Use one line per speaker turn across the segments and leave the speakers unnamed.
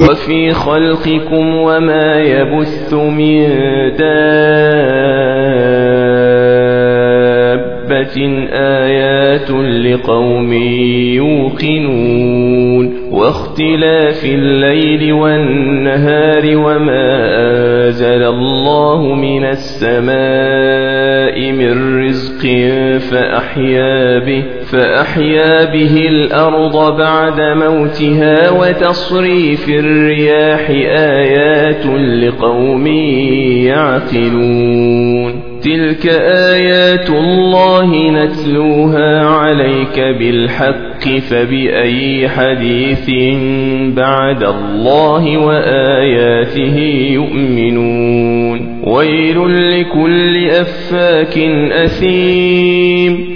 وفي خلقكم وما يبث من دابة آيات لقوم يوقنون واختلاف الليل والنهار وما أنزل الله من السماء من رزق فأحيا به, فأحيا به الأرض بعد موتها وتصريف الرياح آيات لقوم يعقلون تلك آيات الله نتلوها عليك بالحق الحق فبأي حديث بعد الله وآياته يؤمنون ويل لكل أفاك أثيم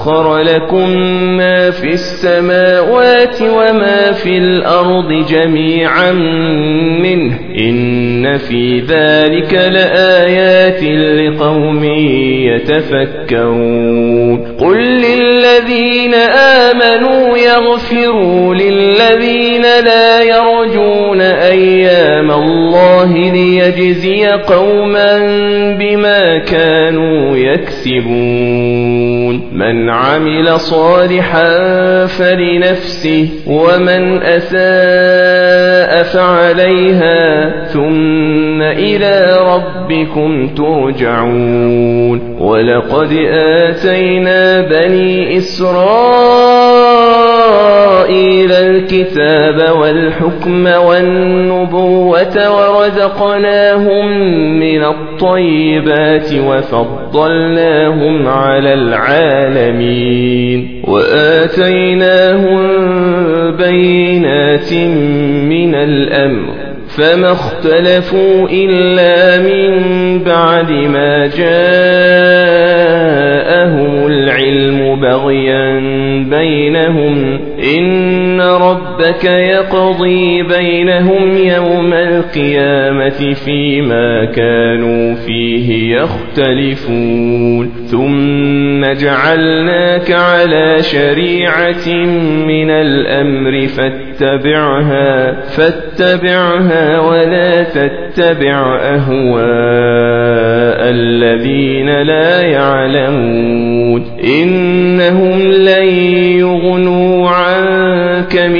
وسخر لكم ما في السماوات وما في الأرض جميعا منه إن في ذلك لآيات لقوم يتفكرون قل للذين آمنوا يغفرون أحكام الله ليجزي قوما بما كانوا يكسبون من عمل صالحا فلنفسه ومن أساء فعليها ثم إلى ربكم ترجعون ولقد آتينا بني إسرائيل الكتاب والحكم والنبوة القوة ورزقناهم من الطيبات وفضلناهم على العالمين وآتيناهم بينات من الأمر فما اختلفوا إلا من بعد ما جاءهم العلم بغيا بينهم إن ربك يقضي بينهم يوم القيامة فيما كانوا فيه يختلفون ثم جعلناك على شريعة من الأمر فاتبعها فاتبعها ولا تتبع أهواء الذين لا يعلمون إنهم لن يغنوا عنك من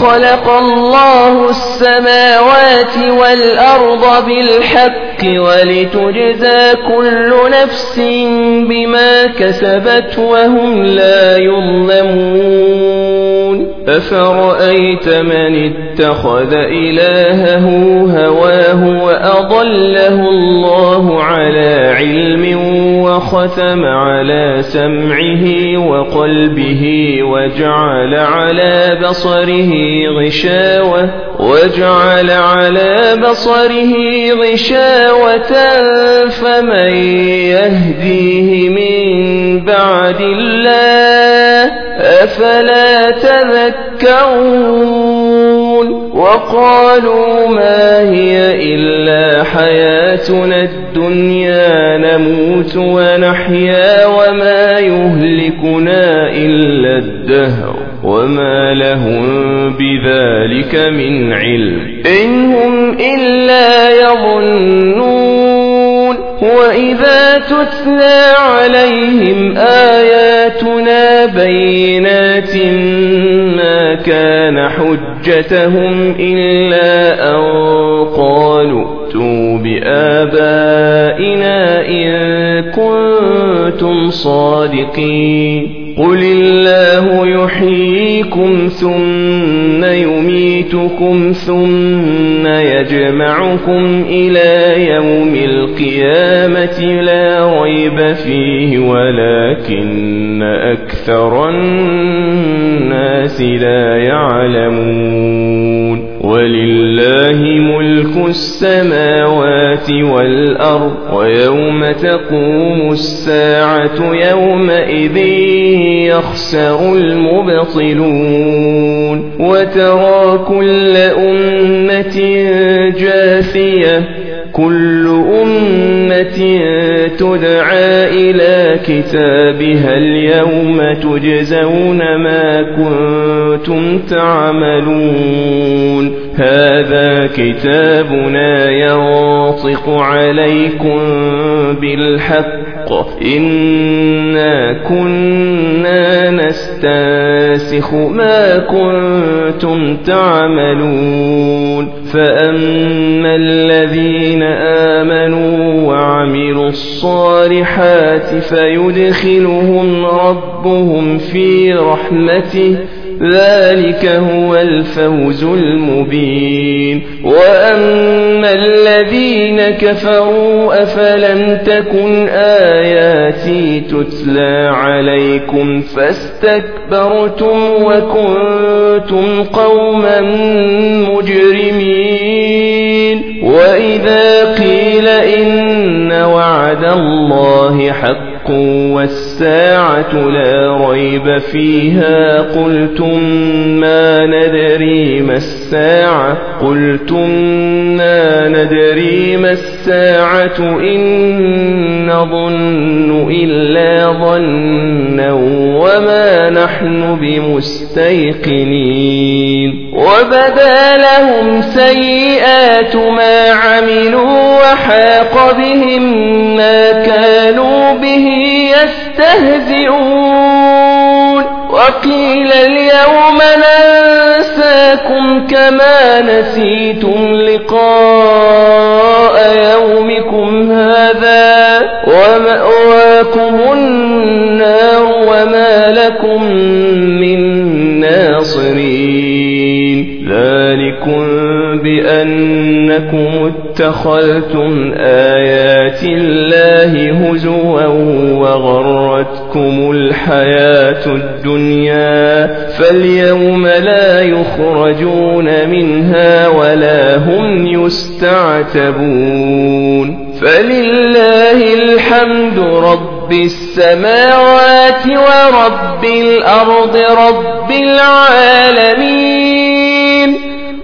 خلق الله السماوات والأرض بالحق ولتجزى كل نفس بما كسبت وهم لا يظلمون أفرأيت من اتخذ إلهه هواه وأضله الله على علم وختم على سمعه وقلبه وجعل على بصره غشاوة وجعل على بصره غشاوة فمن يهديه من بعد الله أفلا تذكرون وقالوا ما هي إلا حياتنا الدنيا نموت ونحيا وما يهلكنا إلا الدهر وما لهم بذلك من علم إنهم إلا يظنون وإذا تتلى عليهم آياتنا بينات ما كان حجتهم إلا أن قالوا ائتوا بآبائنا إن كنتم صادقين قل الله يحييكم ثم يميتكم ثم يجمعكم إلى يوم القيامة لا ريب فيه ولكن أكثر الناس لا يعلمون ولله ملك السماوات والأرض ويوم تقوم الساعة يومئذ يخسر المبطلون وترى كل أمة جاثية كل أمة تدعى إلى كتابها اليوم تجزون ما كنتم تعملون هذا كتابنا ينطق عليكم بالحق إنا كنا نستنسخ ما كنتم تعملون فأما الذين آمنوا وعملوا الصالحات فيدخلهم ربهم في رحمته ذلك هو الفوز المبين وأما الذين كفروا أفلم تكن آياتي تتلى عليكم فاستكبرتم وكنتم قوما مجرمين وإذا الله حق والساعة لا ريب فيها قلتم ما ندري ما الساعة قلتم ما ندري ما الساعة إن نظن إلا ظنا وما نحن بمستيقنين وبدا لهم سيئات ما عملوا وحاق بهم ما تستهزئون وقيل اليوم ننساكم كما نسيتم لقاء يومكم هذا ومأواكم النار وما لكم من ناصرين ذلكم بأنكم اتخذتم آيات الله وغرتكم الحياة الدنيا فاليوم لا يخرجون منها ولا هم يستعتبون فلله الحمد رب السماوات ورب الأرض رب العالمين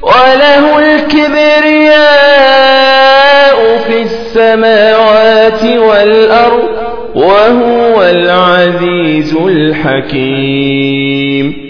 وله الكبرياء في السماوات والأرض وهو العزيز الحكيم